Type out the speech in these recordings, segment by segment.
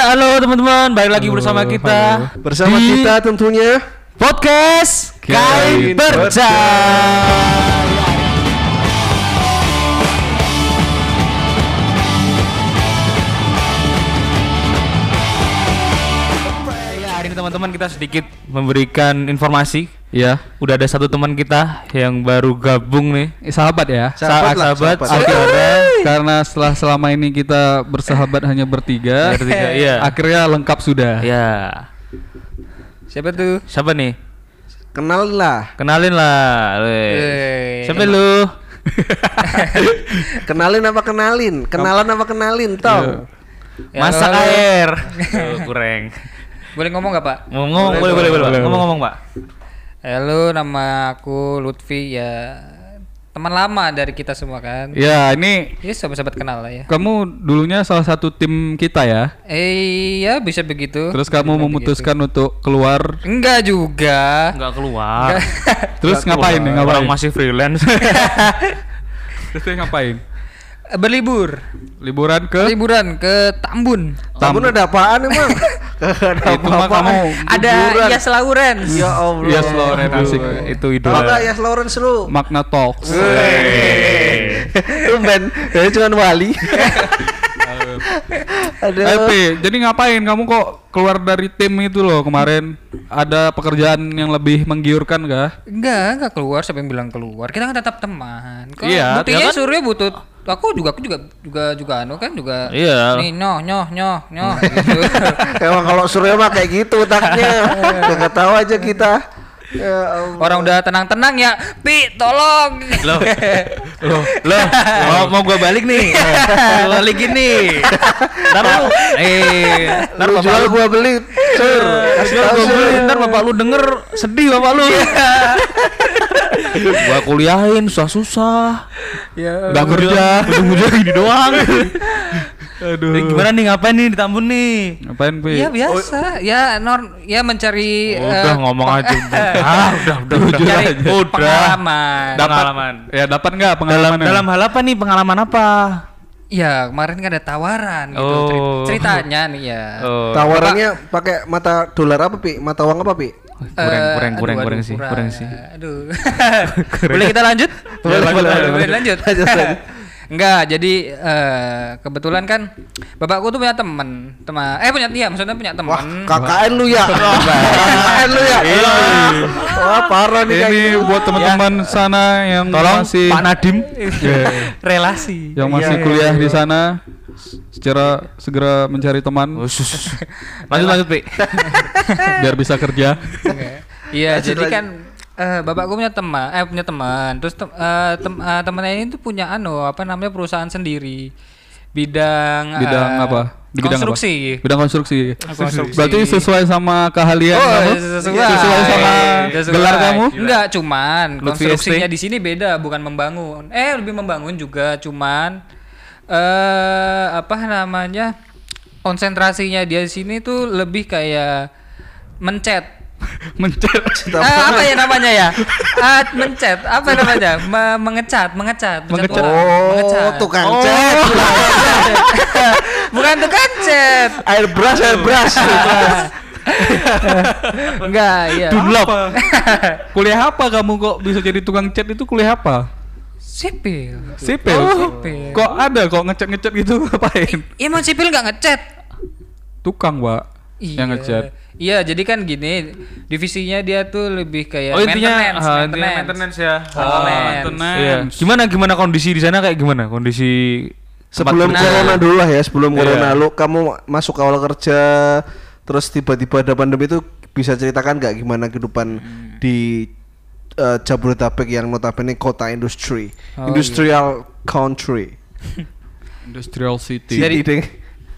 halo teman-teman, balik lagi bersama kita Bersama di kita tentunya podcast Kain Kain Percaya. Teman-teman kita sedikit memberikan informasi. Ya, udah ada satu teman kita yang baru gabung nih. Eh, sahabat ya Sahabat lah, sahabat, sahabat. saudara. karena setelah selama ini kita bersahabat hanya bertiga Bertiga, iya. akhirnya lengkap sudah Ya, Siapa tuh? siapa nih? kenal lah Kenalin lah. Eh, Siapa lu? Kenalin apa kenalin Kenalan apa kenalin tau Ya, Masak air. Oh, kurang. Boleh ngomong gak pak? Ngomong, boleh, boleh, boleh, Pak. Ngomong-ngomong, Pak. Halo, nama aku Lutfi ya teman lama dari kita semua kan. ya ini Ya sobat-sobat kenal lah ya. kamu dulunya salah satu tim kita ya Eh ya bisa begitu. terus kamu Bisa memutuskan untuk keluar begitu. Enggak juga. Enggak keluar. terus Nggak ngapain nih keluar. ngapain Orang masih freelance. terus ngapain Berlibur. liburan ke Liburan ke Tambun. Tambun ada apaan emang itu mah kamu Ada Yas Lawrence. Ya Allah Yes Lawrence asik itu idola. gak Yas Lawrence lu Magna Talks Tumben Jadi cuma wali Aduh jadi ngapain kamu kok keluar dari tim itu loh kemarin ada pekerjaan yang lebih menggiurkan gak? Enggak, enggak keluar siapa yang bilang keluar. Kita kan tetap teman. Kok Iya, buktinya ya kan? Surya butuh aku juga aku juga juga juga anu kan juga Iya. nih nyoh nyoh nyoh nyoh gitu. Emang kalau Surya mah kayak gitu otaknya Gak tahu aja kita Ya Allah Orang udah tenang-tenang ya, Pi, tolong. Loh. Loh, loh, mau, mau gua balik nih. Gua balikin nih. Ntar lu, eh, ntar Lu bapak jual lu, gua beli Sur Kasih jual Sur. beli, ntar bapak lu denger sedih bapak lu. gua kuliahin susah-susah. ya. Gak kerja. Ujung-ujungnya gini doang. Aduh. Jadi gimana nih ngapain nih di Tambun nih? Ngapain Pi? Ya biasa, ya nor ya mencari Udah eh, ngomong aja. ah, udah, udah, udah. mencari Udah. pengalaman. Dapat pengalaman. Ya dapat nggak Dalam pengalaman? dalam hal apa nih? Pengalaman apa? Ya, kemarin kan ada tawaran gitu. Oh. Ceri- Ceritanya nih ya. Oh. Tawarannya pakai mata dolar apa, Pi? Mata uang apa, Pi? kurang, Eh, kurang, aduh, kurang, aduh, kurang sih, kurang sih. Aduh. Boleh kita lanjut? Boleh, boleh, boleh. Boleh lanjut. Lanjut, lanjut. Enggak, jadi eh, kebetulan kan bapakku tuh punya teman, teman eh punya dia, maksudnya punya Wah, teman. KKN lu ya. KKN lu ya. Wah, parah nih Ini gitu. buat teman-teman sana yang Tolong masih Pak Nadim. relasi. yang masih Iya, kuliah iya, di iya. sana secara segera mencari teman Oh, lanjut lanjut, Pi. biar bisa kerja. Iya, jadi lanjut. kan eh, bapakku punya teman, eh punya teman. Terus tem, eh, tem- eh, temannya ini tuh punya anu apa namanya perusahaan sendiri. Bidang Bidang eh, apa? Di bidang apa? konstruksi. Bidang konstruksi. Konstruksi. Berarti sesuai sama keahlian Oh, kamu? sesuai. Sesuai sama Sesuai. gelar kamu? Enggak, cuman Lutfi konstruksinya ST? di sini beda, bukan membangun. Eh, lebih membangun juga, cuman eh apa namanya? Konsentrasinya dia di sini tuh lebih kayak mencet. Mencet. Ah, apa ya namanya ya? Ah, mencet. Apa namanya? Me- mengecat, mengecat. Mengecat. Oh, mengecat. tukang Oh. cat. Bukan tukang cat. Airbrush, airbrush. Enggak, iya. Dunlop. kuliah apa kamu kok bisa jadi tukang cat itu kuliah apa? Sipil. Sipil. Oh, sipil. Kok ada kok ngecat-ngecat gitu ngapain? Emang sipil nggak ngecat? Tukang, Pak. Yang ngecat. Iya, jadi kan gini, divisinya dia tuh lebih kayak Oh, intinya maintenance, intinya maintenance. maintenance ya. Oh, maintenance. Iya. Gimana gimana kondisi di sana kayak gimana? Kondisi Sebelum tempat- corona dulu lah ya, sebelum Iya. corona lu kamu masuk awal kerja terus tiba-tiba ada pandemi itu bisa ceritakan nggak gimana kehidupan di eh, Jabodetabek yang notabene kota industri, Oh, industrial country. Industrial City. Ding.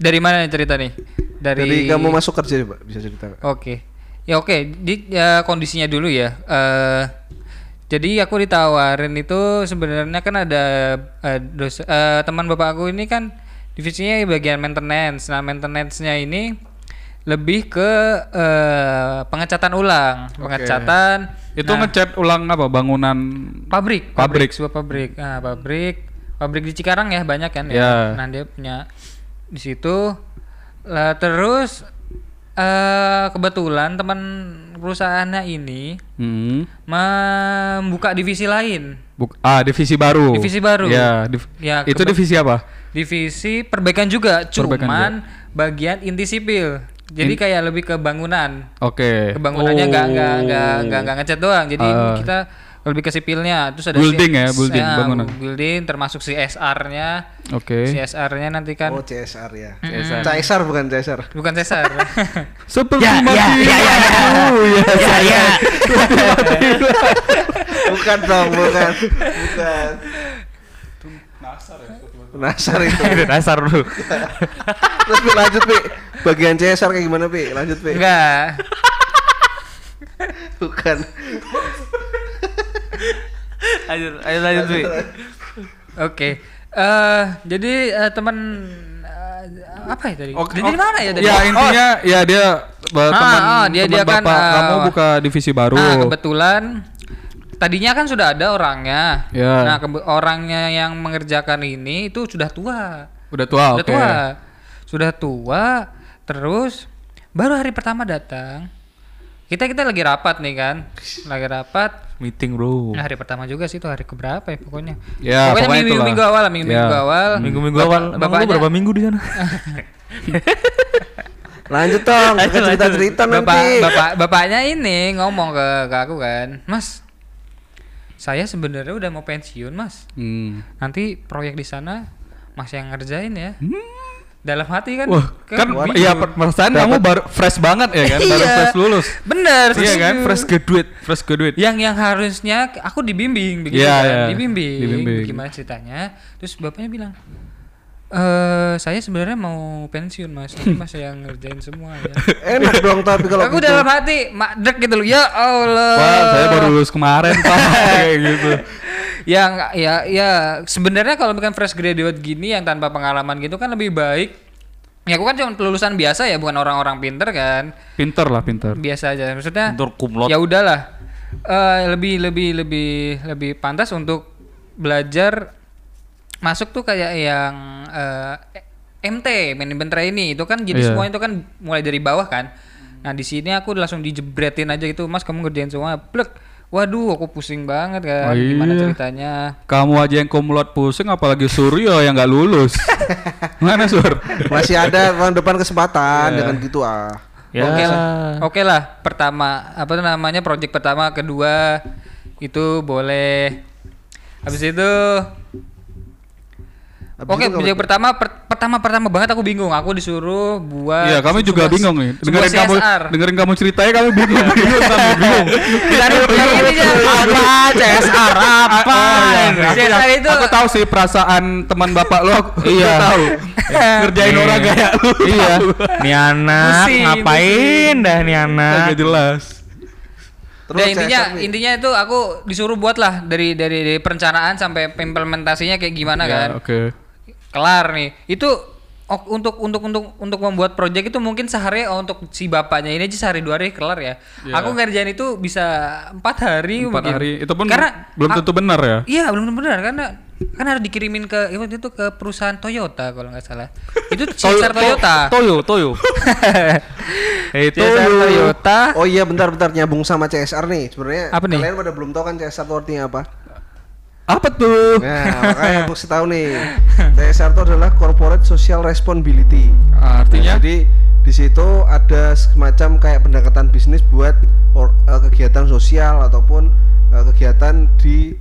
Dari mana nih cerita nih? Dari, Dari kamu masuk kerja Pak, bisa cerita. Oke. Ya oke, di ya, kondisinya dulu ya. Eh jadi aku ditawarin itu sebenarnya kan ada eh, dos- eh, teman bapak aku ini kan divisinya bagian maintenance. Nah, maintenance-nya ini lebih ke eh, pengecatan ulang, pengecatan Itu nah, ngecat ulang apa? Bangunan pabrik, Pabrik. pabrik, sebuah pabrik. Nah, pabrik, pabrik di Cikarang ya banyak kan Ya. ya. Nah, dia punya di situ Lah terus eh kebetulan teman perusahaannya ini Hmm. membuka divisi lain. Buk- ah, divisi baru. Divisi baru. Ya, div- Ya, itu divisi apa? Divisi perbaikan juga, Perbaikan cuman bagian inti sipil. Jadi kayak lebih ke bangunan. Oke. Kebangunannya nggak nggak nggak nggak nggak ngecat doang. Jadi Ah. kita lebih ke sipilnya. Terus ada Building si- ya, building, ya, bangunan. Building termasuk CSR-nya. Oke. CSR-nya nanti kan Oh CSR ya. CSR bukan CSR. bukan CSR. Seperti Ya, ya, mati ya, ya, ya. lampu, ya. Ya, ya. bukan dong, bukan. Bukan. Nasar itu. Itu dasar lu. Terus Pi, lanjut Pi. Bagian CSR kayak gimana Pi? Lanjut Pi. Enggak. Bukan. Lanjut, ayo lanjut. Oke. Eh jadi eh, teman eh, apa ya tadi? Oke, jadi oke. di mana ya tadi? Ya intinya ya dia ba- Ah, teman ah, dia- teman dia kan, bapak ah, kamu buka divisi baru. Nah, kebetulan tadinya kan sudah ada orangnya. Ya. Nah, kebe- orangnya yang mengerjakan ini itu sudah tua. Udah tua, sudah oke. tua. Sudah tua, terus baru hari pertama datang. Kita kita lagi rapat nih kan. Lagi rapat. Meeting, Bro. Nah, hari pertama juga sih itu hari keberapa ya pokoknya. Ya, pokoknya pokoknya minggu, minggu awal lah, minggu, minggu Ya. awal. Minggu-minggu Bapak- awal. Emang lu berapa minggu di sana? Lanjut dong, Lanjut, kita cerita-cerita Bapak, nanti. bapak bapaknya ini ngomong ke, ke aku kan, Mas, saya sebenarnya udah mau pensiun, Mas. Hmm. Nanti proyek di sana Mas yang ngerjain ya. Dalam hati kan, Wah, kan Waduh. iya per- perasaan kamu baru fresh banget ya kan, baru Iya. fresh lulus. Bener, Iya kan, fresh graduate, fresh graduate. yang yang harusnya aku dibimbing begitu Iya, kan, iya. dibimbing, Dibimbing. gimana ceritanya. Terus bapaknya bilang, eh saya sebenarnya mau pensiun mas, nanti mas yang ngerjain semua ya. Enak dong tapi kalau aku gitu. dalam hati madrek gitu loh ya Allah Wah, saya baru lulus kemarin, Pak. Kayak gitu. Yang ya ya sebenarnya kalau bukan fresh graduate gini yang tanpa pengalaman gitu kan lebih baik. Ya aku kan cuma lulusan biasa ya bukan orang-orang pinter kan. Pinter lah, pinter. biasa aja maksudnya Pinter kumlot. ya udahlah. Eh, lebih lebih lebih lebih pantas untuk belajar masuk tuh kayak yang eh, MT manajemen trainee. Itu kan jadi Iya. semua itu kan mulai dari bawah kan. Nah di sini aku langsung dijebretin aja gitu mas kamu ngerjain semua? Plek waduh aku pusing banget kan Oh, gimana iya. ceritanya Kamu aja yang kumlot pusing, apalagi Suryo yang nggak lulus. Mana Sur? Masih ada tahun depan kesempatan Iya. dengan gitu ah. Ya. Oke lah, oke lah. Pertama, apa tuh namanya project pertama, kedua itu boleh. Habis itu, oke project pertama, per- pertama pertama banget aku bingung. Aku disuruh buat. Iya, kami juga sebuah- bingung nih. Dengerin kamu dengerin kamu ceritanya kami bingung. bingung kami bingung. Aja. Apa CSR apa? Oh, iya. Aku, CSR itu. aku tahu sih perasaan teman bapak lo. Iya. tahu. Ngerjain orang kayak lu. Iya. tahu. Nih anak Pusing, ngapain dah nih anak? Nggak jelas. Terus Ya, intinya CSR nih. intinya itu aku disuruh buat lah dari dari, dari perencanaan sampai implementasinya kayak gimana Ya, kan. Oke. Kelar nih itu untuk untuk untuk untuk membuat project itu mungkin sehari oh, untuk si bapaknya ini aja sehari dua hari kelar ya Iya. aku ngerjain itu bisa empat hari Empat mungkin. hari. Itu pun karena belum tentu benar ya. iya belum tentu benar karena kan harus dikirimin ke ya waktu itu ke perusahaan Toyota kalau nggak salah itu CSR Toyota Toyo, Toyo. Itu CSR Toyota Oh iya bentar-bentar nyambung sama CSR nih. Sebenarnya Apa nih? kalian pada belum tahu kan CSR itu artinya apa? Apa tuh? Nah, makanya aku kasih tahu nih. CSR itu adalah Corporate Social Responsibility. Ah, Artinya? Nah, jadi di situ ada semacam kayak pendekatan bisnis buat or- eh, kegiatan sosial ataupun eh, kegiatan di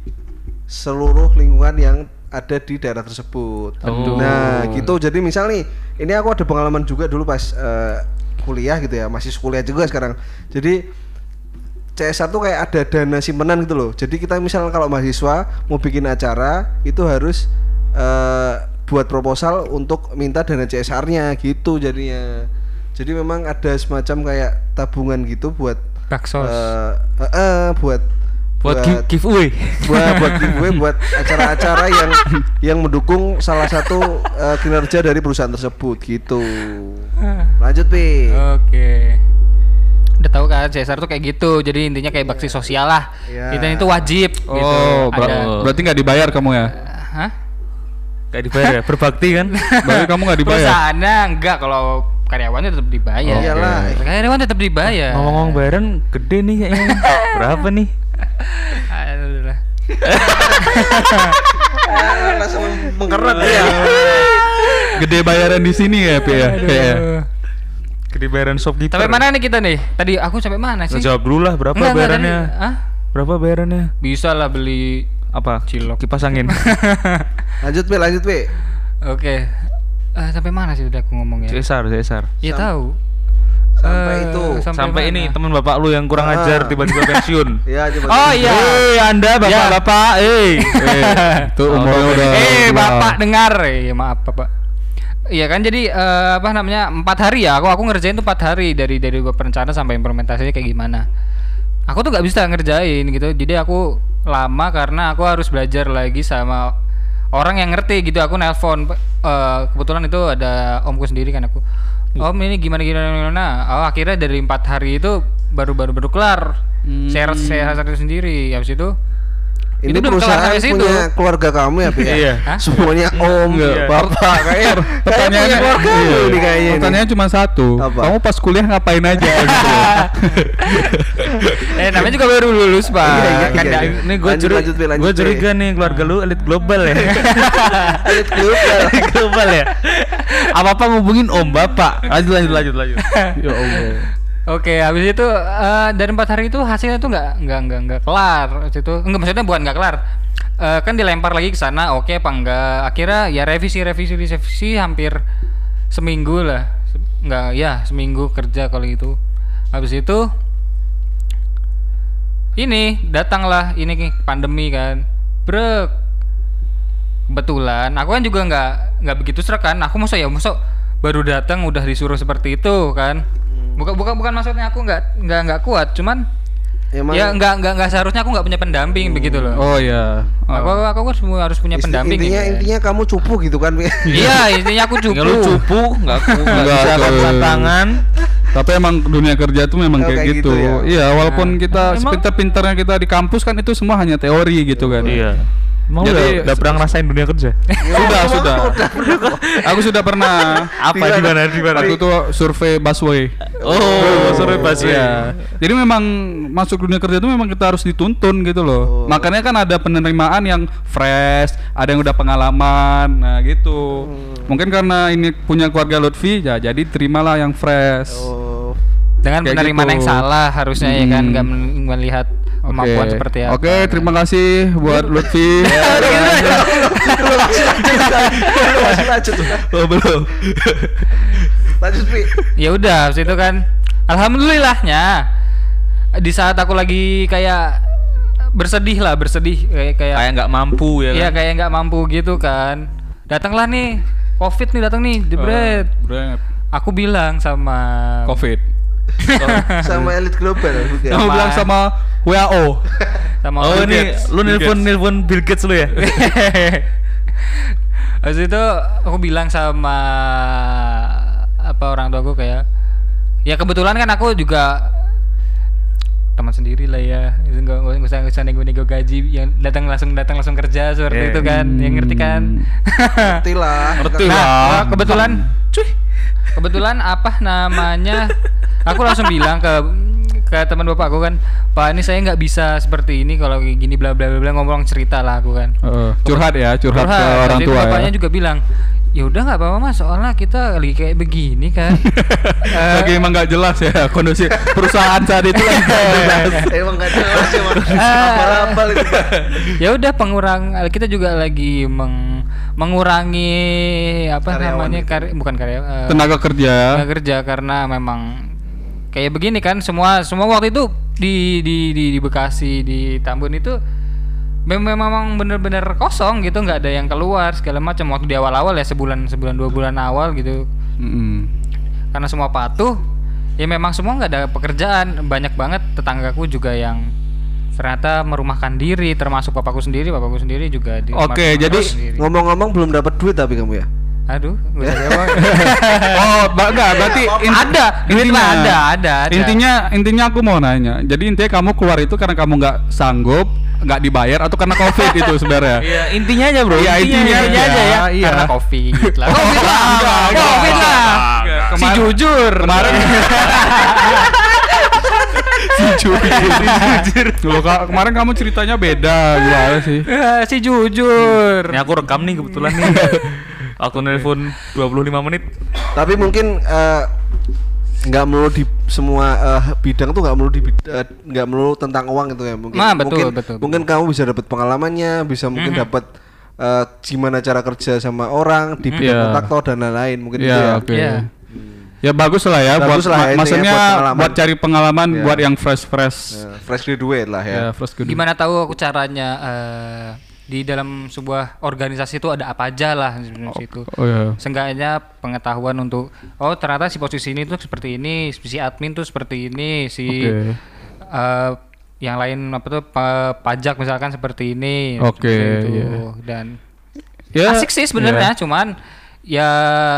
seluruh lingkungan yang ada di daerah tersebut. Aduh. Nah, gitu. Jadi misal nih, ini aku ada pengalaman juga dulu pas eh, kuliah gitu ya, masih kuliah juga sekarang. Jadi CSR tuh kayak ada dana simpenan gitu loh. Jadi kita misalnya kalau mahasiswa mau bikin acara itu harus eh, buat proposal untuk minta dana CSR-nya gitu jadinya. Jadi memang ada semacam kayak tabungan gitu buat Baksos. eh, eh, eh, buat buat give- giveaway. buat buat giveaway buat acara-acara yang yang mendukung salah satu eh, kinerja dari perusahaan tersebut gitu. Lanjut pi. Oke. Udah tahu kan CSR tuh kayak gitu. Jadi intinya kayak bakti sosial lah. Iya. Itu itu wajib gitu. Oh, ber- Ada. berarti nggak dibayar kamu ya? Hah? Gak dibayar ya, berbakti kan? Berarti kamu nggak dibayar? Perusahaannya enggak kalau karyawannya tetap dibayar. Oh, iyalah. Karyawan tetap dibayar. Ngomong-ngomong bayaran gede nih kayaknya. Berapa nih? Aduh lah. Ah, langsung mengkerat ya. Gede bayaran di sini ya, Pi ya. Kayak Gede bayaran shopkeeper. Sampai mana nih kita nih? Tadi aku sampai mana sih? Jawab dulu lah berapa Enggak, enggak, bayarannya? tadi- Hah? Berapa bayarannya? Bisa lah beli Apa? Cilok. Kipas angin. Lanjut Pi, lanjut Pi. Oke. Eh, sampai mana sih udah aku ngomong ya? CSR, CSR. Iya tahu. Sampai Eh, itu. Sampai mana? ini teman bapak lu yang kurang Ah. ajar tiba-tiba pensiun. Ya, coba. Oh iya. Eh, Anda bapak-bapak, eh. itu umurnya udah Eh, Bapak dengar. Eh, maaf, Bapak. Iya kan? Jadi eh, apa namanya empat hari ya? Aku aku ngerjain tuh empat hari. Dari dari gua perencana sampai implementasinya kayak gimana. Aku tuh nggak bisa ngerjain gitu. Jadi aku lama karena aku harus belajar lagi sama orang yang ngerti gitu. Aku nelpon eh, kebetulan itu ada omku sendiri kan aku. Om ini gimana gimana gimana? Oh akhirnya dari empat hari itu baru baru baru kelar share share satu sendiri. Habis itu Ini kelar perusahaan sampai situ. punya keluarga kamu ya, Pi ya? Iya. Semuanya om, Iya. bapak, kayak Pertanyaannya punya keluarga iya. ini kayaknya. ini. Pertanyaannya cuma satu. Apa? Kamu pas kuliah ngapain aja gitu. eh namanya juga baru lulus pak Iya, iya, Kan iya, iya. Ini gue curiga, gue Pi. curiga nih keluarga lu elit global ya. Elit global. Elit global ya. Apa apa ngubungin om bapak. Lanjut lanjut lanjut lanjut. ya Allah. Oke, habis itu eh, dari empat hari itu hasilnya tuh nggak nggak nggak nggak kelar. Habis itu enggak maksudnya bukan nggak kelar. Eh, kan dilempar lagi ke sana, oke apa enggak? Akhirnya ya revisi revisi revisi hampir seminggu lah. Enggak, ya seminggu kerja kalau gitu. Habis itu ini datanglah ini pandemi kan. Brek. Kebetulan aku kan juga nggak nggak begitu serak kan. Aku masuk ya masuk baru datang udah disuruh seperti itu kan. Bukan bukan bukan maksudnya aku nggak nggak nggak kuat, cuman Emang ya nggak nggak nggak seharusnya aku nggak punya pendamping begitu loh. Oh ya. Aku aku harus harus punya isti- pendamping. intinya gitu. intinya kamu cupu gitu kan? Iya intinya aku cukup. Nggak lu cupu, nggak aku nggak bisa tangan. Tapi emang dunia kerja tuh memang Oh, kayak, kayak gitu. gitu ya. Iya, walaupun kita Emang- sepintar-pintarnya kita di kampus kan itu semua hanya teori gitu kan. Iya. Emang Jadi- udah, udah pernah ngerasain dunia kerja? Sudah, sudah. Aku sudah pernah. Apa di mana di mana? Waktu itu survei busway. Oh, sore busway. Iya. Jadi memang masuk dunia kerja itu memang kita harus dituntun gitu loh. Makanya kan ada penerimaan yang fresh, ada yang udah pengalaman, nah gitu. Mungkin karena ini punya keluarga Lutfi, ya jadi terimalah yang fresh. Oh. Dengan Kayak penerimaan gitu. yang salah harusnya ya kan Hmm. nggak men- kemampuan Oke. seperti apa. Oke, terima kasih buat Lutfi. Lanjut. Lu langsung lanjut. oh, belum. Lanjut, Pi. ya udah habis itu kan alhamdulillahnya di saat aku lagi kayak bersedih lah bersedih kayak kayak Kayak nggak mampu ya Iya kan? kayak nggak mampu gitu kan datanglah nih covid nih datang nih jebret Bret. aku bilang sama Covid. Sama elit global bukan? Kamu bilang sama WHO. sama Oh Bill ini Gates. lu nelpon nelpon Bill Gates lu ya? Habis itu aku bilang sama apa orang tua aku kayak ya kebetulan kan aku juga teman sendiri lah ya itu nggak nggak usah nggak usah nego-nego gaji yang datang langsung datang langsung kerja seperti Yeah. itu kan yang ngerti kan Ngerti lah. Ngerti nah, lah. nah, kebetulan cuy kebetulan apa namanya aku langsung bilang ke ke teman bapak aku kan pak ini saya nggak bisa seperti ini kalau kayak gini bla bla bla bla ngomong cerita lah aku kan Heeh, curhat ya, curhat, ke Curhat. orang Jadi tua bapaknya ya. juga bilang ya udah nggak apa-apa mas soalnya kita lagi kayak begini kan Eh, Lagi emang nggak jelas ya kondisi perusahaan saat itu lagi nggak jelas. Emang gak jelas emang. Ah. Apa-apa ya udah pengurang kita juga lagi meng- mengurangi apa Karyawan namanya gitu. kar- bukan karya eh, Tenaga kerja. tenaga kerja karena memang kayak begini kan semua semua waktu itu di di di, di Bekasi di Tambun itu memang bener-bener kosong gitu nggak ada yang keluar segala macam waktu di awal-awal ya sebulan sebulan dua bulan awal gitu Mm-mm. karena semua patuh ya memang semua nggak ada pekerjaan banyak banget tetanggaku juga yang ternyata merumahkan diri termasuk papaku sendiri papaku sendiri juga di Oke, merumahkan jadi sendiri. Ngomong-ngomong belum dapat duit tapi kamu ya? Aduh nggak usah jawab oh, ba- enggak, berarti in- Ada, duit mah ada, ada, ada. Intinya intinya aku mau nanya. Jadi intinya kamu keluar itu karena kamu nggak sanggup, nggak dibayar atau karena Covid itu sebenarnya. Iya intinya aja bro. Iya, intinya Intinya aja ya iya. karena covid lah Oh, covid lah enggak, enggak, covid enggak, lah enggak. si kemarin- jujur. Kemarin si jujur. Loh, Kak, kemarin kamu ceritanya beda gimana sih? Si jujur. Ini aku rekam nih kebetulan nih. Aku nelpon 25 menit. Tapi mungkin eh, nggak melulu di semua eh, bidang tuh nggak melulu di bid- eh, nggak melulu tentang uang itu ya mungkin. Nah, betul, mungkin, betul, mungkin kamu bisa dapat pengalamannya, bisa mungkin dapat eh, gimana cara kerja sama orang di bidang Iya. kontraktor dan lain-lain mungkin itu ya. Ya, oke. Iya. Ya bagus lah ya Bagus buat lah ma- ya, intinya maksudnya buat buat, cari pengalaman Iya. buat yang fresh fresh. Eh, fresh graduate lah ya. Ya, fresh good. Gimana tahu aku caranya eh, di dalam sebuah organisasi itu ada apa aja lah di situ. Oh ya. Seenggaknya pengetahuan untuk oh ternyata si posisi ini tuh seperti ini, si admin tuh seperti ini, si Oke. eh, yang lain apa tuh pa- pajak misalkan seperti ini. Oke, itu. iya. Dan Ya, asik sih sebenarnya, cuman ya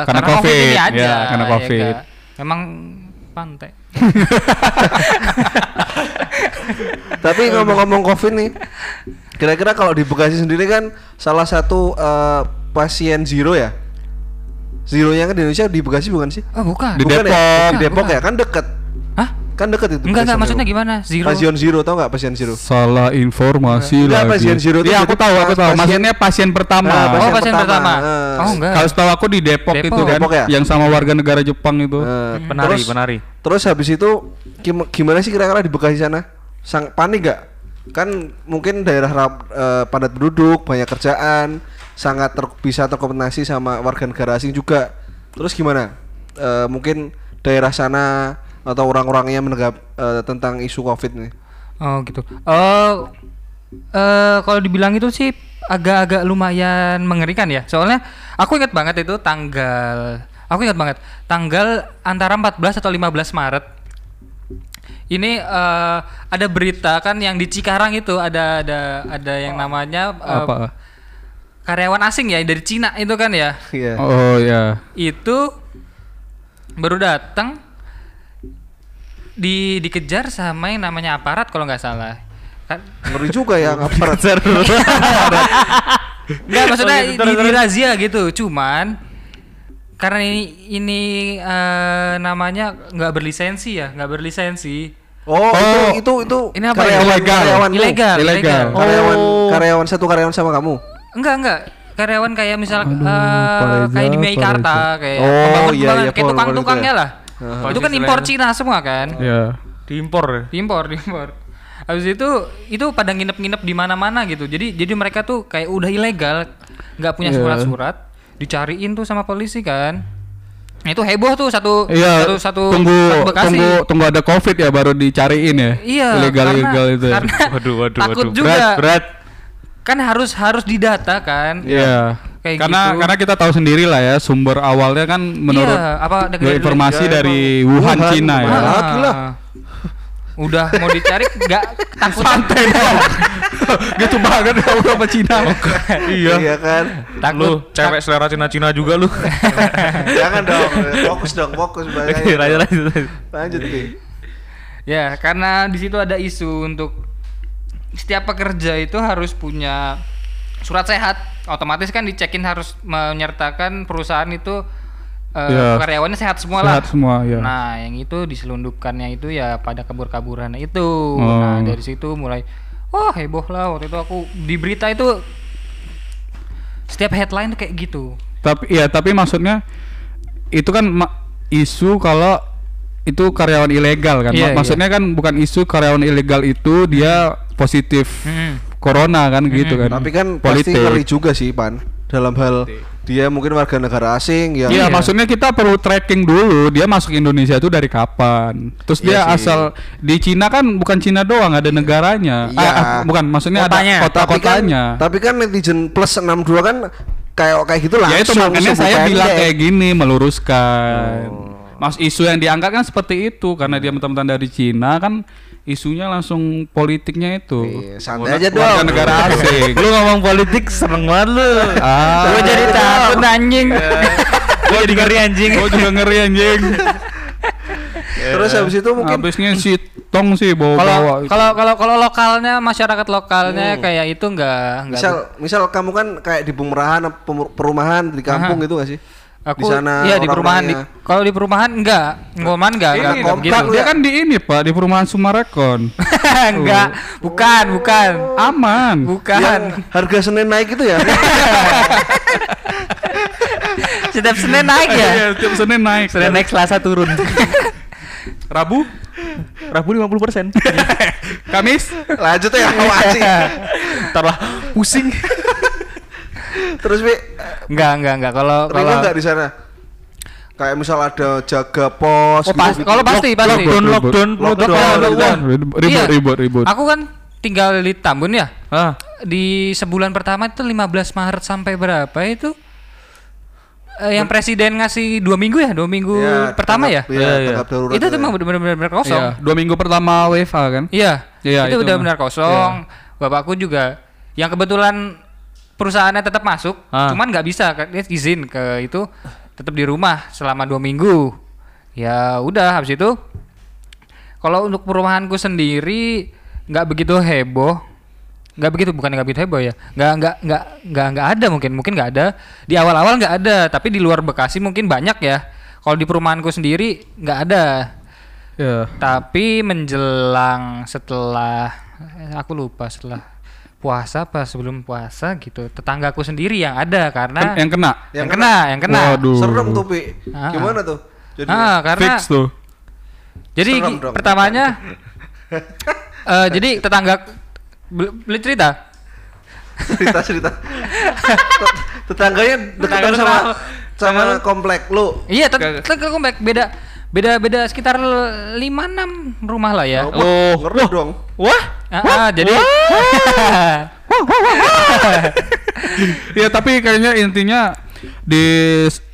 Karena ini COVID, aja. ya, karena ya COVID. enggak. Memang pantai. Tapi ngomong-ngomong COVID nih, kira-kira kalau di Bekasi sendiri kan salah satu eh, pasien zero ya? Zeronya kan di Indonesia di Bekasi bukan sih? Oh, bukan. Di Bukan ya? Depok. Di Depok Bukan. ya, kan deket. Hah? Kan deket itu. Enggak enggak maksudnya gimana? Zero. Pasien zero tau nggak pasien zero? Salah informasi Enggak, lagi. pasien zero itu Iya, aku tahu, aku tahu. pasien- Maksudnya pasien pertama. Nah, Oh, pasien pasien pertama. pertama. Eh. Oh, enggak. Kalau setahu aku di Depok, Depok. itu kan, Depok ya? yang sama warga negara Jepang itu. Eh, Penari, terus, penari. Terus habis itu gim- gimana sih kira-kira di Bekasi sana? Sang panik gak? Kan mungkin daerah eh, padat penduduk, banyak kerjaan, sangat ter- bisa terkoordinasi sama warga negara asing juga. Terus gimana? Eh, mungkin daerah sana atau orang-orangnya menegap eh, tentang isu Covid nih. Oh gitu. Oh, eh kalau dibilang itu sih agak-agak lumayan mengerikan ya. Soalnya aku ingat banget itu tanggal, aku ingat banget tanggal antara 14 atau 15 Maret. Ini eh, ada berita kan yang di Cikarang itu ada ada ada yang namanya eh, Apa? karyawan asing ya dari Cina itu kan ya. Iya. Oh ya. Itu baru datang di dikejar sama yang namanya aparat kalau nggak salah. Kan Ngeri juga ya aparat. Enggak maksudnya Oh, gitu, di, di razia gitu, cuman karena ini ini eh, namanya nggak berlisensi ya, nggak berlisensi. Oh, Oh. itu itu itu Ini apa ya? karyawan Ilegal. karyawan. Ilegal, Ilegal. ilegal. Karyawan Oh. karyawan satu karyawan sama kamu. Enggak, enggak. Karyawan kayak misal Aduh, Pak kayak di Meikarta kayak Oh, pembangun- iya, iya, kayak tukang-tukangnya itu lah. ya. Itu kan impor Cina semua kan. Ya. Diimpor ya. Diimpor, diimpor. Habis itu itu pada nginep-nginep di mana-mana gitu. Jadi jadi mereka tuh kayak udah ilegal, nggak punya Iya. surat-surat, dicariin tuh sama polisi kan. Nah, itu heboh tuh satu Iya. satu satu tunggu Bekasi. tunggu tunggu ada Covid ya baru dicariin ya. Iya, Ilegal karena- ilegal itu. ya. Karena Waduh, waduh, takut waduh. juga. Berat, berat. Kan harus harus didata kan. Iya. Kayak karena gitu. karena kita tahu sendiri lah ya sumber awalnya kan menurut Iya, apa dari informasi dari Wuhan, Wuhan, Cina ya. Wuhan. Ah. Udah mau dicari nggak takut Santai dong. Gitu banget ya udah sama Cina. Iya. Iya kan? takut Lu cewek selera Cina-Cina juga lu. Jangan dong, fokus dong, fokus Oke, bahaya. lanjut lanjut. lanjut. Ya, karena di situ ada isu untuk setiap pekerja itu harus punya surat sehat. Otomatis kan dicekin harus menyertakan perusahaan itu eh, Ya. karyawannya sehat semua lah. Sehat semua ya. Nah, yang itu diselundupkannya itu ya pada kabur-kaburan itu. Oh. Nah, dari situ mulai wah heboh lah waktu itu aku di berita itu setiap headline tuh kayak gitu. Tapi ya tapi maksudnya itu kan ma- isu kalau itu karyawan ilegal kan. Ma- Iya, iya. maksudnya kan bukan isu karyawan ilegal itu dia positif Hmm. corona kan gitu kan. Tapi kan politik. pasti ngeri juga sih, Pan. Dalam hal dia mungkin warga negara asing ya. Iya, Iya. maksudnya kita perlu tracking dulu dia masuk Indonesia itu dari kapan. Terus Iya dia sih. asal di Cina kan bukan Cina doang, ada negaranya. Iya. Ah, ah, bukan, maksudnya Kotanya. ada Tapi kan, kota-kotanya. tapi kan netizen plus 62 kan kayak kayak gitu Ya itu makanya saya bilang kayak gini meluruskan. Oh. Mas isu yang diangkat kan seperti itu karena dia teman-teman dari Cina kan isunya langsung politiknya itu. Iya, santai aja dong. negara asing. Lu ngomong politik seneng banget lu. ah, Gue jadi takut anjing. Gua jadi ngeri anjing. Gua juga ngeri anjing. Terus habis itu mungkin Habisnya si Tong sih Kalau bawa-bawa. kalau kalau kalau lokalnya masyarakat lokalnya kayak itu enggak enggak misal misal kamu kan kayak di pemerahan perumahan di kampung gitu gak sih? Aku Di sana iya di perumahan di, kalau di perumahan enggak, ngoman enggak, enggak, Ini enggak kompak begitu. lu Dia kan di ini Pak, di perumahan Sumarekon. enggak, bukan, bukan. Aman. Bukan. Yang harga Senin naik itu ya? Setiap Senin naik ya. Iya, tiap Senin naik. Senin naik Selasa turun. Rabu, Rabu 50%. Kamis, Lanjut ya, awasi. Ntar lah pusing. Terus Wi, enggak, enggak, enggak. Kalau kalau nggak di sana? Kayak misal ada jaga pos. Oh, pas- gitu-gitu. kalau pasti, pasti. Lockdown, lockdown, Lockdown, lockdown. lockdown. ribut, Iya. ribut, ribut. Aku kan tinggal di Tambun ya. Ah, Di sebulan pertama itu 15 Maret sampai berapa itu? Eh, yang presiden ngasih dua minggu ya, dua minggu Ya, pertama ya. tanggap- Iya, Iya, iya. tanggap darurat Itu tuh ya. emang benar-benar kosong. dua minggu pertama WFA kan? Iya, Iya, itu, itu udah benar kosong. Bapakku juga yang kebetulan perusahaannya tetap masuk, Ah. cuman nggak bisa kan dia izin ke itu tetap di rumah selama dua minggu. Ya udah habis itu kalau untuk perumahanku sendiri nggak begitu heboh, nggak begitu bukan nggak begitu heboh ya, nggak nggak nggak nggak nggak ada mungkin mungkin nggak ada di awal-awal nggak ada, tapi di luar Bekasi mungkin banyak ya. Kalau di perumahanku sendiri nggak ada. Iya. Tapi menjelang setelah eh, aku lupa setelah puasa apa sebelum puasa gitu tetanggaku sendiri yang ada karena Ken- yang kena. yang, kena, yang kena. Waduh. Serem tuh, Pi. Ah. Gimana tuh? Jadi Ah, karena Fix tuh. jadi Serem dong. pertamanya eh, jadi tetangga bel- beli cerita cerita cerita. Tetangganya dekat Tetangga sama sama komplek lu. iya tet- tet- komplek beda beda beda sekitar 5 6 rumah lah ya. Oh, ngeri dong. wah, Ah, ah, jadi Ya tapi kayaknya intinya di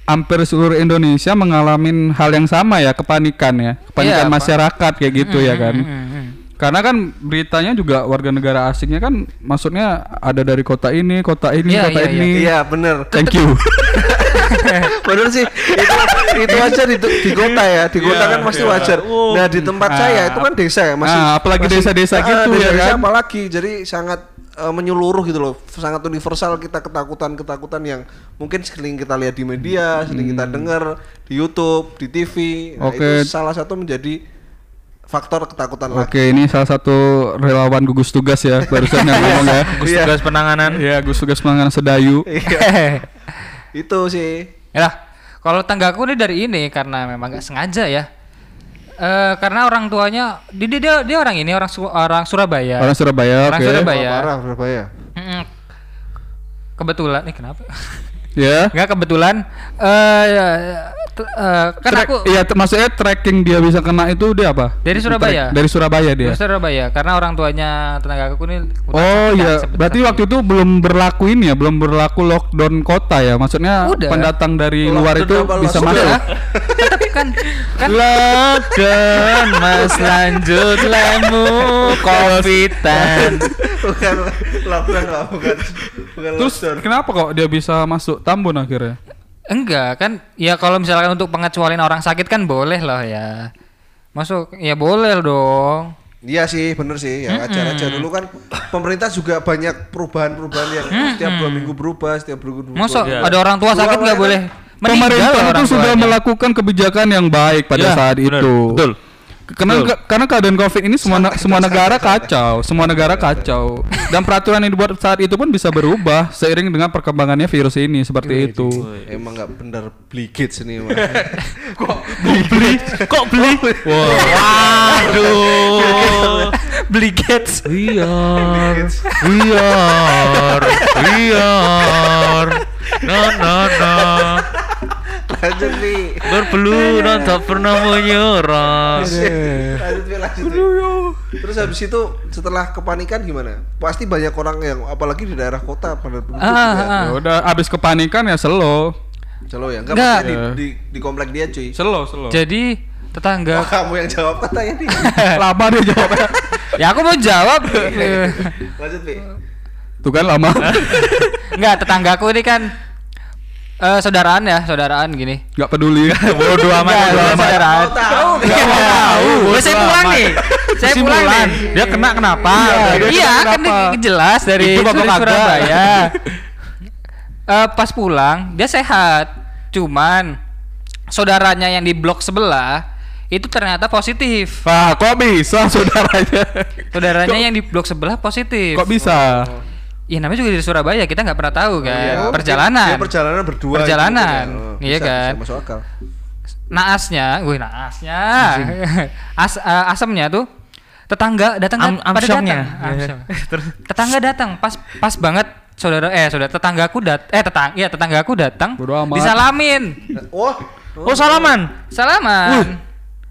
hampir seluruh Indonesia mengalami hal yang sama ya kepanikan ya. Kepanikan Iya, masyarakat kayak gitu ya kan. Hmm, hmm, hmm. karena kan beritanya juga warga negara asingnya kan maksudnya ada dari kota ini kota ini Iya, kota iya, ini. Iya, bener. thank you Bener sih. Itu itu aja di, di kota ya. Di kota Iya, kan pasti iya. wajar. Oh. Nah, di tempat Ah. saya itu kan desa ya, masih Ah, apalagi masih- desa-desa Ah, gitu ya desa-desa kan? apalagi. Jadi sangat eh, menyeluruh gitu loh. Sangat universal kita ketakutan-ketakutan yang mungkin sering kita lihat di media, sering kita dengar di YouTube, di TV. Nah, Hmm. Oke. itu salah satu menjadi faktor ketakutan lagi. Oke ini salah satu relawan gugus tugas ya barusan yang ngomong ya gugus tugas penanganan. Iya gugus tugas penanganan sedayu Iya. itu sih. Ya lah, kalau tanggaku ini dari ini karena memang nggak sengaja ya. Eh karena orang tuanya dia dia, dia, orang ini orang Su- orang Surabaya. orang Surabaya Orang oke Surabaya. Oh, parah Surabaya. Mm-mm. Kebetulan nih kenapa? ya Enggak kebetulan eh eh, kan Track- aku iya maksudnya tracking dia bisa kena itu dia apa Dari Surabaya? Track- dari Surabaya dia dari Surabaya karena orang tuanya tenaga aku ini Oh iya, berarti waktu itu belum berlaku ini ya, belum berlaku lockdown kota ya. Maksudnya Udah. pendatang dari luar itu Lockdown bisa lockdown? masuk. Tetap kan kan Lockdown, mas lanjut lemu covidan. bukan lockdown bukan bukan Terus lockdown. kenapa kok dia bisa masuk Tambun akhirnya? Enggak kan ya kalau misalkan untuk pengecualian orang sakit kan boleh lah ya. Masuk ya boleh dong. Iya sih, bener sih. Ya wajar aja dulu kan pemerintah juga banyak perubahan-perubahan yang setiap dua minggu berubah, setiap dua minggu berubah. Masa Iya. ada orang tua sakit nggak boleh meninggal Pemerintah itu sudah melakukan kebijakan yang baik pada Ya, saat benar, itu. betul. Karena Betul. karena keadaan Covid ini semua ne- semua negara kacau, semua negara kacau. Dan peraturan yang dibuat saat itu pun bisa berubah seiring dengan perkembangannya virus ini seperti itu. Emang nggak bener beli gates ini mah. beli, kok beli? Waduh. beli gates. Biar, biar, biar. Na na na. Lanjut nih. Berbelu dan tak pernah menyerah. lanjut Pi, lanjut Pi. Terus habis itu setelah kepanikan gimana? Pasti banyak orang yang apalagi di daerah kota pada penduduk Ah, juga. ah. Ya udah habis kepanikan ya slow. Celo ya, enggak Enggak. di, di, di komplek dia cuy. Slow, slow. Jadi Oh, tetangga kamu yang jawab katanya nih. lama dia jawabnya. ya aku mau jawab lanjut Pi. Tuh kan lama. Enggak, tetanggaku ini kan eh saudaraan ya, saudaraan gini. Gak peduli. Bodoh amat, bodoh amat. saudaraan. Tahu. Tahu. saya pulang nih. Saya pulang nih. Dia kena kenapa? Iya, kan jelas dari. Surabaya. Eh, pas pulang dia sehat. Cuman saudaranya yang di blok sebelah itu ternyata positif. Wah, kok bisa saudaranya? Saudaranya yang di blok sebelah positif. Kok bisa? Iya namanya juga di Surabaya kita nggak pernah tahu kan. Iya, oh, perjalanan. dia perjalanan berdua gitu Perjalanan. kan ya. Oh, Iya bisa, kan? bisa masuk akal Naasnya, gue naasnya. As, eh, asamnya tuh tetangga datang Am- pada amsyongnya. datang. Tetangga datang pas pas banget saudara eh saudara tetanggaku dat eh tetang iya tetanggaku datang disalamin wah Oh salaman. salaman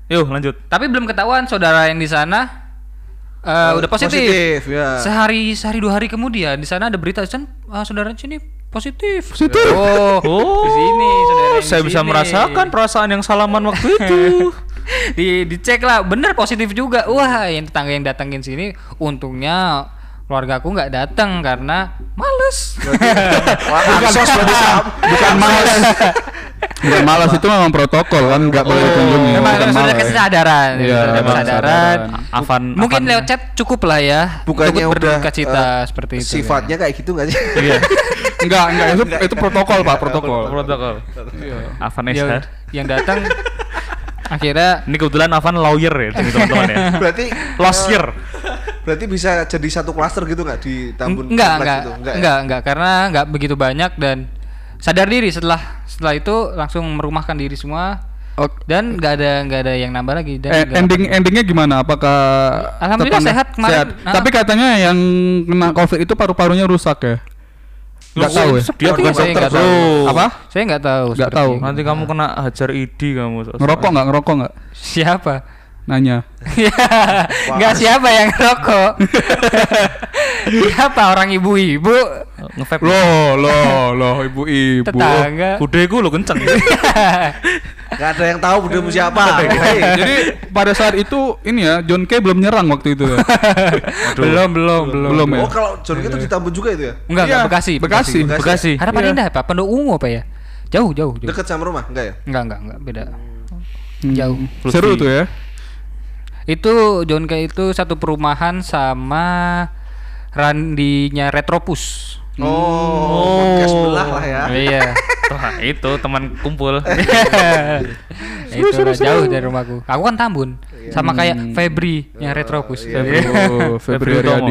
Yuk lanjut. tapi belum ketahuan saudara yang di sana eh, Oh, udah positif, positif, ya. sehari sehari dua hari kemudian di sana ada berita kan ah, saudara sini positif Positif. oh, Oh, di sini saudara saya bisa merasakan perasaan yang salaman waktu itu. di dicek lah bener positif juga wah yang tetangga yang datangin sini untungnya keluarga aku nggak datang karena males wah berarti Sam. Bukan malas. Bukan malas itu memang protokol kan nggak boleh dikunjungi. memang Bukan sudah malas. kesadaran Iya, sudah memang kesadaran. Avan mungkin lewat chat cukup lah ya bukannya Untuk udah berduka cita eh, seperti itu sifatnya kayak gitu nggak sih Iya. Enggak, enggak itu itu protokol, Pak, protokol. Protokol. Iya. Avan ya, yang datang akhirnya Ini kebetulan Avan lawyer ya teman-teman ya. berarti Last eh, year. berarti bisa jadi satu klaster gitu nggak di Tambun enggak enggak itu? enggak, ya? enggak karena enggak begitu banyak dan sadar diri setelah setelah itu langsung merumahkan diri semua Oke. dan nggak ada nggak ada yang nambah lagi dan Eh, ending endingnya gimana? Apakah Alhamdulillah tetangga- sehat kemarin. Ah. Tapi katanya yang kena covid itu paru-parunya rusak ya? Nggak tahu ya? Dia bukan dokter, tahu. Apa? saya nggak tahu Nggak seperti tahu. Nanti kamu kena hajar idi kamu. Ngerokok nggak? Ngerokok nggak? siapa Nanya. nggak siapa yang rokok siapa orang ibu-ibu Ngevape. Loh, loh, loh, ibu-ibu. tetangga Kudeku lo kenceng. nggak ada yang tahu budemu siapa. Jadi pada saat itu ini ya John Kay belum nyerang waktu itu ya. belum belum belum Belum ya. oh kalau John itu di Tambun juga itu ya enggak Iya, enggak bekasi Bekasi. Bekasi. harapan Iya. indah pak pondok ungu apa ya jauh jauh jauh dekat sama rumah enggak ya enggak enggak enggak beda Hmm. jauh Seru tuh ya. Itu John Kay itu satu perumahan sama randinya Retropus. Oh, podcast sebelah lah ya. Iya. Wah, itu teman kumpul. itu lah, jauh dari rumahku. Aku kan Tambun sama kayak Febri yang Retropus. Iya. Oh, Febri Febri Utomo.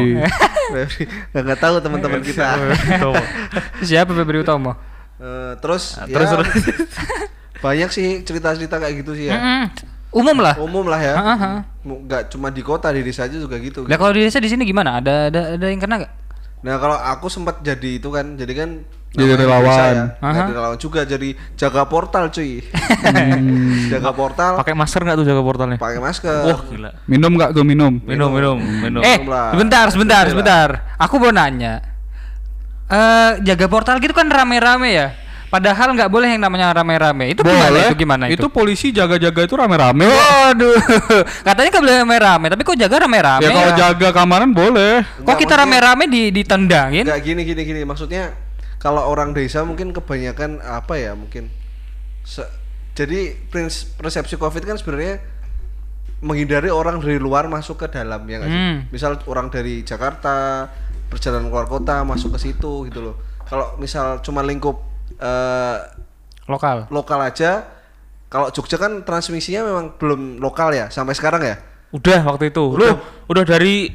Febri, nggak nggak tahu teman-teman kita. Siapa Febri Utomo? Eh, terus ya, terus- terus. banyak sih cerita-cerita kayak gitu sih ya. Mm-mm. Umum lah umum lah ya nggak cuma di kota di desa aja juga gitu Lah kalau di desa di sini gimana? Ada ada ada yang kena gak? nah kalau aku sempat jadi itu kan jadi kan Jadi relawan. ya. Jadi relawan juga jadi jaga portal cuy Hmm. jaga portal Pakai masker nggak tuh jaga portalnya? pakai masker Wah gila. Minum nggak tuh minum? Minum minum minum. eh, lah. sebentar, sebentar, sebentar. Aku mau nanya. Eh, jaga portal gitu kan rame-rame ya. Padahal nggak boleh yang namanya rame-rame. Itu gimana Boleh. itu gimana itu? Itu polisi jaga-jaga itu rame-rame. Waduh. Katanya nggak boleh rame-rame, tapi kok jaga rame-rame? Ya kalau jaga kamaran boleh. Kok kita rame-rame di ditendangin? nggak gini gini gini maksudnya kalau orang desa mungkin kebanyakan apa ya mungkin se- jadi prins- persepsi covid kan sebenarnya menghindari orang dari luar masuk ke dalam ya nggak sih Hmm. misal orang dari Jakarta perjalanan keluar kota masuk ke situ gitu loh kalau misal cuma lingkup eh, Lokal. lokal aja kalau Jogja kan transmisinya memang belum lokal ya sampai sekarang ya Udah waktu itu. Lu udah dari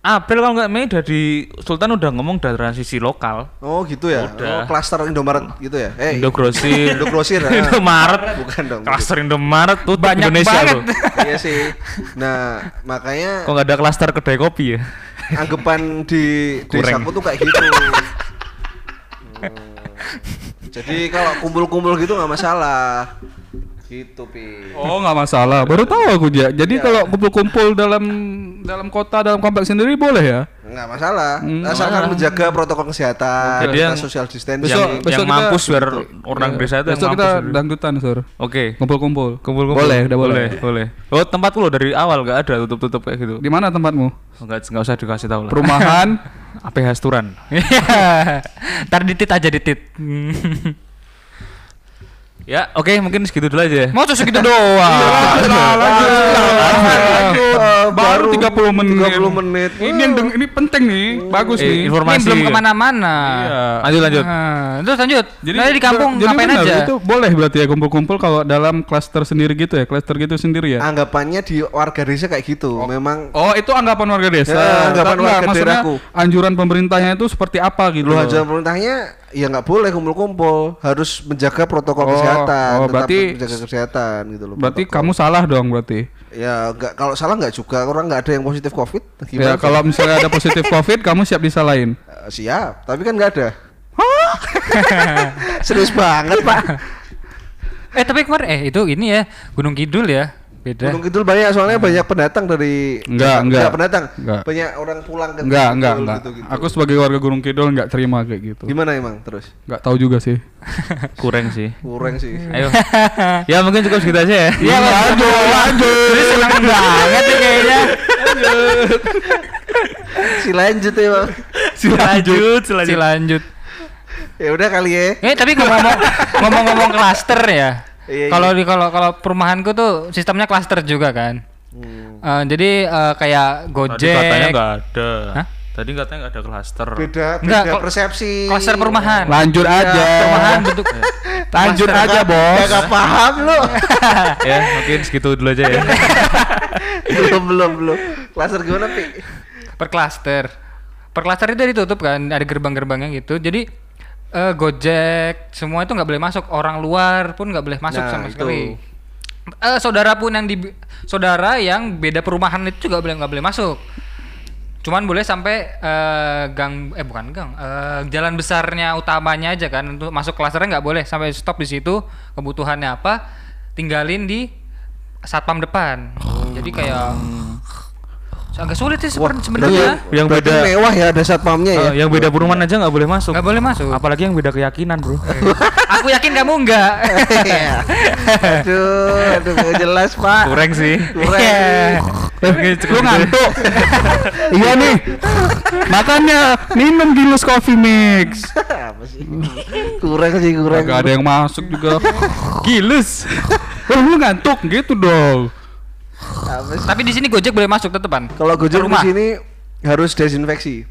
April kalau nggak Mei dari Sultan udah ngomong udah transisi lokal. oh gitu ya oh Udah. klaster Indomaret gitu ya eh Indogrosir. Indogrosir ya. Indomaret. bukan dong Klaster Indomaret tuh Banyak Indonesia banget. loh. iya sih nah makanya Kok nggak ada klaster kedai kopi ya? anggapan di Kurang. desaku tuh kayak gitu Hmm. jadi kalau kumpul-kumpul gitu nggak masalah gitu pi Oh nggak masalah. Baru tahu aku ja. Jadi kalau kumpul-kumpul dalam dalam kota dalam kompleks sendiri boleh ya? nggak masalah Hmm. asalkan menjaga protokol kesehatan Jadi yang- social distancing Besok- yang besok yang kita- mampus biar orang Iya. desa itu yang Besok kita mampus. dangdutan sur. Oke. Kumpul-kumpul. Kumpul-kumpul. Boleh, udah boleh. boleh. Oh, tempatku loh dari awal nggak ada tutup-tutup kayak gitu. Di mana tempatmu? Enggak enggak usah dikasih tahu lah. Perumahan. APH Sturan. Iya. Ntar ditit aja ditit. Ya, oke mungkin segitu dulu aja. Mau segitu doang. Lanjut, lanjut. Eh, Baru 30 30 menit. 30 menit. Ini yang deng- ini penting nih, bagus Eh, nih. informasi. Ini belum ke mana-mana. Iya. Lanjut lanjut. Nah, terus lanjut. Jadi di kampung jadi ngapain benar, aja? Itu boleh berarti ya kumpul-kumpul kalau dalam klaster sendiri gitu ya, klaster gitu sendiri ya. Anggapannya di warga desa kayak gitu. Memang Oh, itu anggapan warga desa. Ya, anggapan warga maksudnya daerahku. Anjuran pemerintahnya itu seperti apa gitu. loh. aja pemerintahnya ya nggak boleh kumpul-kumpul, harus menjaga protokol Oh, kesehatan, oh, tetap berarti- menjaga kesehatan gitu loh. Berarti protokol. kamu salah dong berarti. ya nggak kalau salah nggak juga orang nggak ada yang positif covid. Ya Gimana? kalau misalnya ada positif Covid, kamu siap disalahin. Eh, siap, tapi kan nggak ada. Serius banget pak. Eh tapi kemarin eh itu ini ya Gunung Kidul ya. Beda. Gunung Kidul banyak soalnya banyak pendatang dari Enggak, enggak. pendatang, Enggak. banyak orang pulang ke Enggak, Gunung enggak, Kidul enggak. gitu-gitu. Aku sebagai warga Gunung Kidul enggak terima kayak gitu. Gimana emang terus? Enggak tahu juga sih. Kurang sih. Kurang sih. Ayo. ya mungkin cukup segitu aja ya. Iya, lanjut, lanjut. Jadi senang banget nih kayaknya. si lanjut ya bang. Lanjut, Si lanjut. Ya udah kali ya. Eh tapi ngomong ngomong-ngomong klaster ya. Iya, Kalau di kalau kalau perumahanku tuh sistemnya klaster juga kan. Hmm. Eh, jadi eh, kayak Tadi Gojek. katanya nggak ada. Hah? Tadi katanya nggak ada klaster. Beda, Enggak, beda kok- persepsi. Klaster perumahan. Lanjut aja. Perumahan bentuk Lanjut aja, Bos. Ya gak paham lu. ya, mungkin segitu dulu aja ya. belum belum belum. Klaster gimana pi? per klaster. Per klaster itu ditutup kan, ada gerbang-gerbangnya gitu. Jadi eh, Gojek semua itu nggak boleh masuk, orang luar pun nggak boleh masuk Nah, sama itu. sekali. Eh, saudara pun yang di saudara yang beda perumahan itu juga boleh nggak boleh masuk. Cuman boleh sampai eh, gang eh bukan gang, eh, jalan besarnya utamanya aja kan untuk masuk klasternya nggak boleh sampai stop di situ. Kebutuhannya apa? Tinggalin di satpam depan. Jadi kayak agak sulit sih seben- sebenarnya. yang Berarti beda- mewah ya ada satpamnya ya. Eh, yang beda perumahan aja nggak boleh masuk. Nggak boleh masuk. Apalagi yang beda keyakinan, Bro. Aku yakin kamu enggak. Iya. aduh, aduh jelas pak. Kurang sih. Kurang. Iya. Lu ngantuk. iya nih. Makanya minum Gilus Coffee Mix. Apa sih? Kurang sih kurang. Gak ada yang masuk juga. Gilus. Lu ngantuk gitu dong. Tapi di sini Gojek boleh masuk tetepan. Kalau Gojek di sini harus desinfeksi.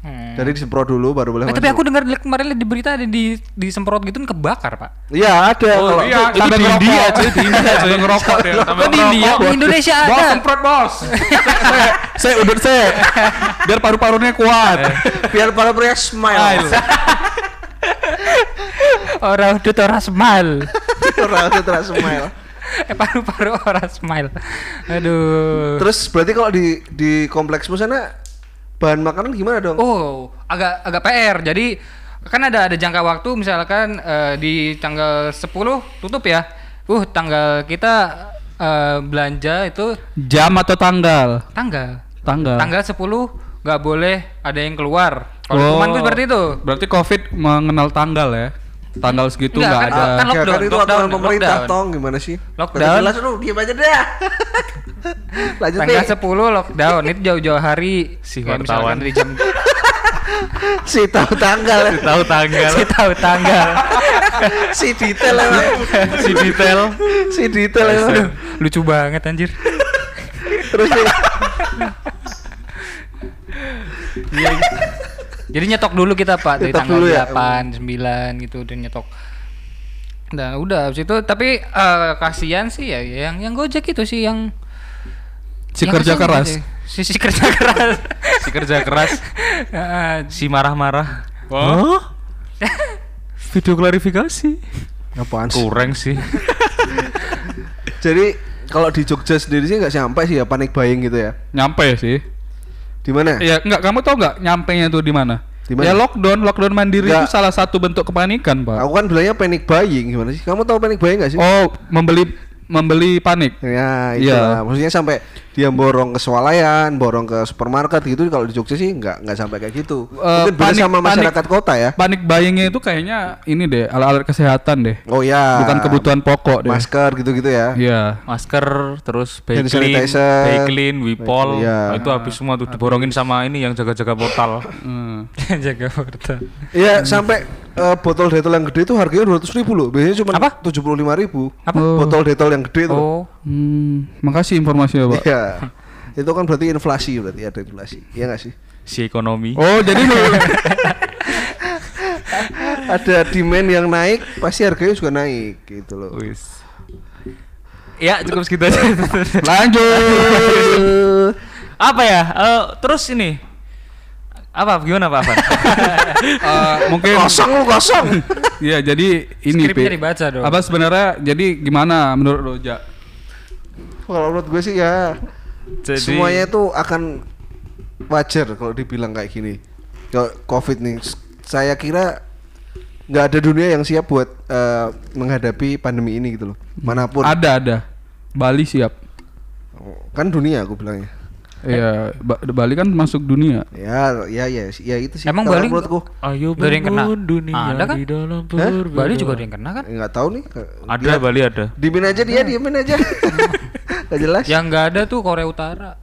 Hmm. Jadi disemprot dulu baru boleh Eh, masuk. tapi aku dengar kemarin di berita ada di disemprot gitu kan kebakar, Pak. Iya ada. kalau iya, itu di ngerokok. India, cuy, di India cuy ngerokok dia. Sampai di India? Di Indonesia Bos ada. semprot bos. saya, saya udah saya. Biar paru-parunya kuat. biar para pria smile. Orang udah orang smile. Orang itu terus smile. eh paru-paru orang smile. Aduh. Terus berarti kalau di di kompleksmu sana bahan makanan gimana dong? Oh, agak agak PR. Jadi kan ada ada jangka waktu misalkan eh, di tanggal 10 tutup ya. Uh, tanggal kita eh, belanja itu Jam atau tanggal? tanggal. Tanggal. Tanggal 10 nggak boleh ada yang keluar. Kalau Oh. seperti itu. Berarti Covid mengenal tanggal ya? Tanggal segitu Enggak, nggak kan- ada. kan Ya, lockdown, kan itu lockdown, aturan pemerintah lockdown. tong gimana sih? Lockdown. Jelas lu diam aja deh. Lanjut Tanggal. 10 lockdown itu jauh-jauh hari Si wartawan. dari jam Si tahu tanggal. Tahu tanggal. si tahu tanggal si detail si detail. si detail lucu banget anjir Terus. Jadi nyetok dulu kita pak dari Nyetok tanggal dulu ya? 8 9 gitu dan nyetok nah udah habis itu tapi eh, kasihan sih ya yang yang gojek itu sih yang Si yang kerja keras. si, si kerja keras Si kerja keras, Heeh. si marah-marah. Oh. Hah? Video klarifikasi. Apaan sih? Kurang sih. Jadi kalau di Jogja sendiri sih nggak sampai sih ya panik buying gitu ya. Nyampe sih. Di mana? Iya, enggak kamu tahu nggak nyampenya tuh di mana? Di mana? Ya lockdown, lockdown mandiri Nggak. itu salah satu bentuk kepanikan, Pak. Aku kan bilangnya panic buying gimana sih? Kamu tahu panic buying nggak sih? Oh, membeli membeli panik. Ya, itu Iya. Maksudnya sampai dia borong ke swalayan, borong ke supermarket gitu. Kalau di Jogja sih nggak nggak sampai kayak gitu. Eh, Mungkin beda panik- sama masyarakat panik- kota ya. Panik buyingnya itu kayaknya ini deh, alat-alat kesehatan deh. Oh ya. Bukan kebutuhan pokok deh. Masker gitu-gitu ya. Iya. Masker, terus Hand sanitizer. Baiklin, Wipol. Iya. Nah, itu habis semua tuh diborongin sama ini yang jaga-jaga portal. Hmm. jaga portal Iya, sampai eh, botol detol yang gede itu harganya 200 ribu loh. Biasanya cuma Apa? 75 ribu. Apa? Botol detol yang gede itu. oh Hmm, makasih informasinya, Pak. Iya. Itu kan berarti inflasi berarti ada inflasi. Iya nggak sih? Si ekonomi. Oh, jadi lu ada demand yang naik, pasti harganya juga naik gitu loh. Wis. Ya cukup segitu aja. lanjut. apa ya? Eh, terus ini apa gimana Pak Afan? Eh, mungkin Kosong lu kosong. Iya, jadi ini Skripnya dibaca dong. Apa sebenarnya jadi gimana menurut lo, Ja? Kalau menurut gue sih ya Jadi- semuanya itu akan wajar kalau dibilang kayak gini. Kalau covid nih, saya kira nggak ada dunia yang siap buat eh, menghadapi pandemi ini gitu loh. Mana pun. Ada, ada. Bali siap. Kan dunia aku bilangnya. Iya, Ba- Bali kan masuk dunia. Ya, ya, ya, ya itu sih. Emang Bali menurutku Ayo Udah ada yang kena? dunia Ada kan? di dalam berbeda. Bali juga ada yang kena kan? nggak tahu nih. Ada Dia- Bali ada. Dimin aja dia, diamin aja. Gak jelas. Yang nggak ada tuh Korea Utara.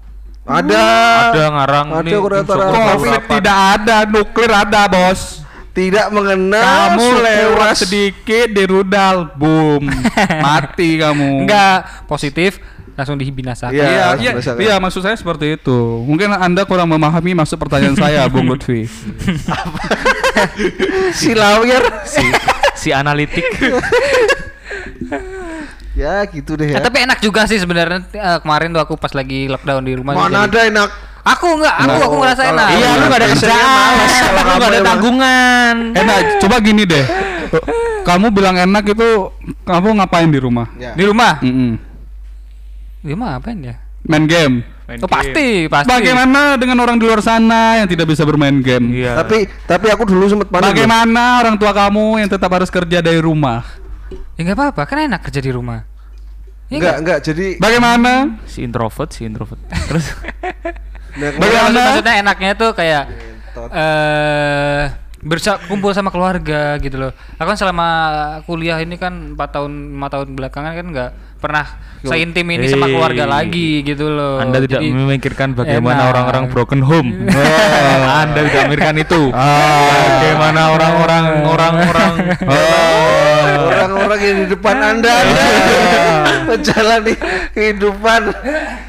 Ada. Ada ngarang Ada nih, Korea Utara. Covid tidak ada, nuklir ada, Bos. Tidak mengenal. Kamu lewat sedikit di rudal, boom. Mati kamu. Enggak positif langsung dibinasakan. Iya, Iya, iya, iya, maksud saya seperti itu. Mungkin Anda kurang memahami maksud pertanyaan saya, Bung Lutfi. si lawyer. si si analitik. ya gitu deh ya. Eh, tapi enak juga sih sebenarnya eh, kemarin tuh aku pas lagi lockdown di rumah. Mana jadi- ada enak. Aku enggak, aku aku Oh, ngerasa kalau- enak. Iya, lu gak ada kerjaan, lu kamu gak ada tanggungan. Enak, coba gini deh. Kamu bilang enak itu kamu ngapain di rumah? Ya. Di rumah. Mm-mm. Di rumah apain ya? Main game. Main Oh, game. pasti, pasti. Bagaimana dengan orang di luar sana yang tidak bisa bermain game? Iya. Tapi tapi aku dulu sempat. Bagaimana orang tua kamu yang tetap harus kerja dari rumah? Ya enggak apa-apa, kan enak kerja di rumah. Ya Enggak, enggak. Jadi Bagaimana? si introvert, si introvert. Terus nah, Bagaimana? maksud- maksudnya enaknya tuh kayak eh bersa kumpul sama keluarga gitu loh. Aku kan selama kuliah ini kan 4 tahun 5 tahun belakangan kan nggak pernah seintim ini sama keluarga lagi gitu loh. Anda tidak Jadi, memikirkan bagaimana orang-orang broken home. Anda tidak memikirkan itu. Ah. Bagaimana orang-orang orang-orang orang-orang yang di depan Anda menjalani kehidupan.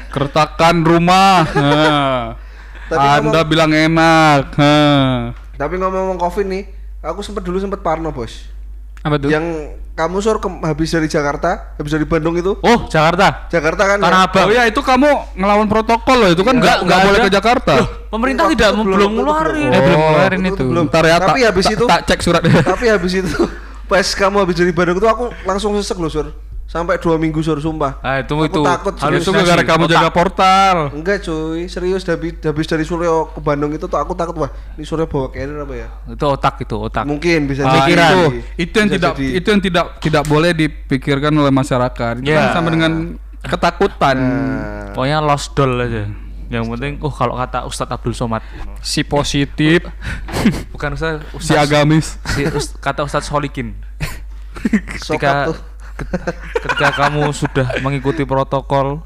Kertakan rumah. Tapi Anda bilang enak. Tapi ngomong-ngomong Covid nih, aku sempat dulu sempat parno, Bos. Apa tuh? Yang kamu sur ke- habis dari Jakarta, habis dari Bandung itu. Oh, Jakarta. Jakarta kan Tanah ya? Abang. Oh ya itu kamu ngelawan protokol loh itu kan Enggak, nggak nggak enggak boleh ke Jakarta. Pemerintah Waktu tidak belum, belum waktu itu ngeluarin. belum. Eh, belum Oh, ngeluarin itu. belum. Ya Tapi tak- habis itu tak cek surat. Tapi habis itu pas kamu habis dari Bandung itu aku langsung sesek loh, Sur. Sampai dua minggu sur sumpah. Ah, itu Aku itu. takut, Halus itu gara-gara kamu jaga portal. Enggak cuy, serius habis habis dari Suryo ke Bandung itu tuh aku takut wah, ini Suryo bawa carrier apa ya? Itu otak itu, otak. Mungkin bisa Ah, jadi. itu itu yang Bisa tidak jadi. itu yang tidak tidak boleh dipikirkan oleh masyarakat. Itu Ya. kan sama dengan ketakutan. Nah, Pokoknya lost doll aja. Yang penting, oh kalau kata Ustadz Abdul Somad, si positif. bukan Ustadz, si agamis. si Ust- kata Ustadz Solikin. ketika ketika kamu sudah mengikuti protokol,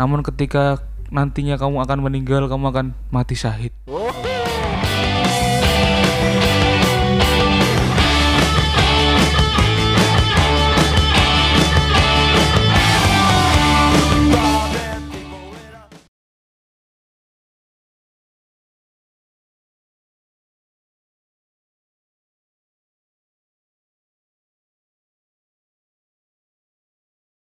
namun ketika nantinya kamu akan meninggal, kamu akan mati syahid. Oh.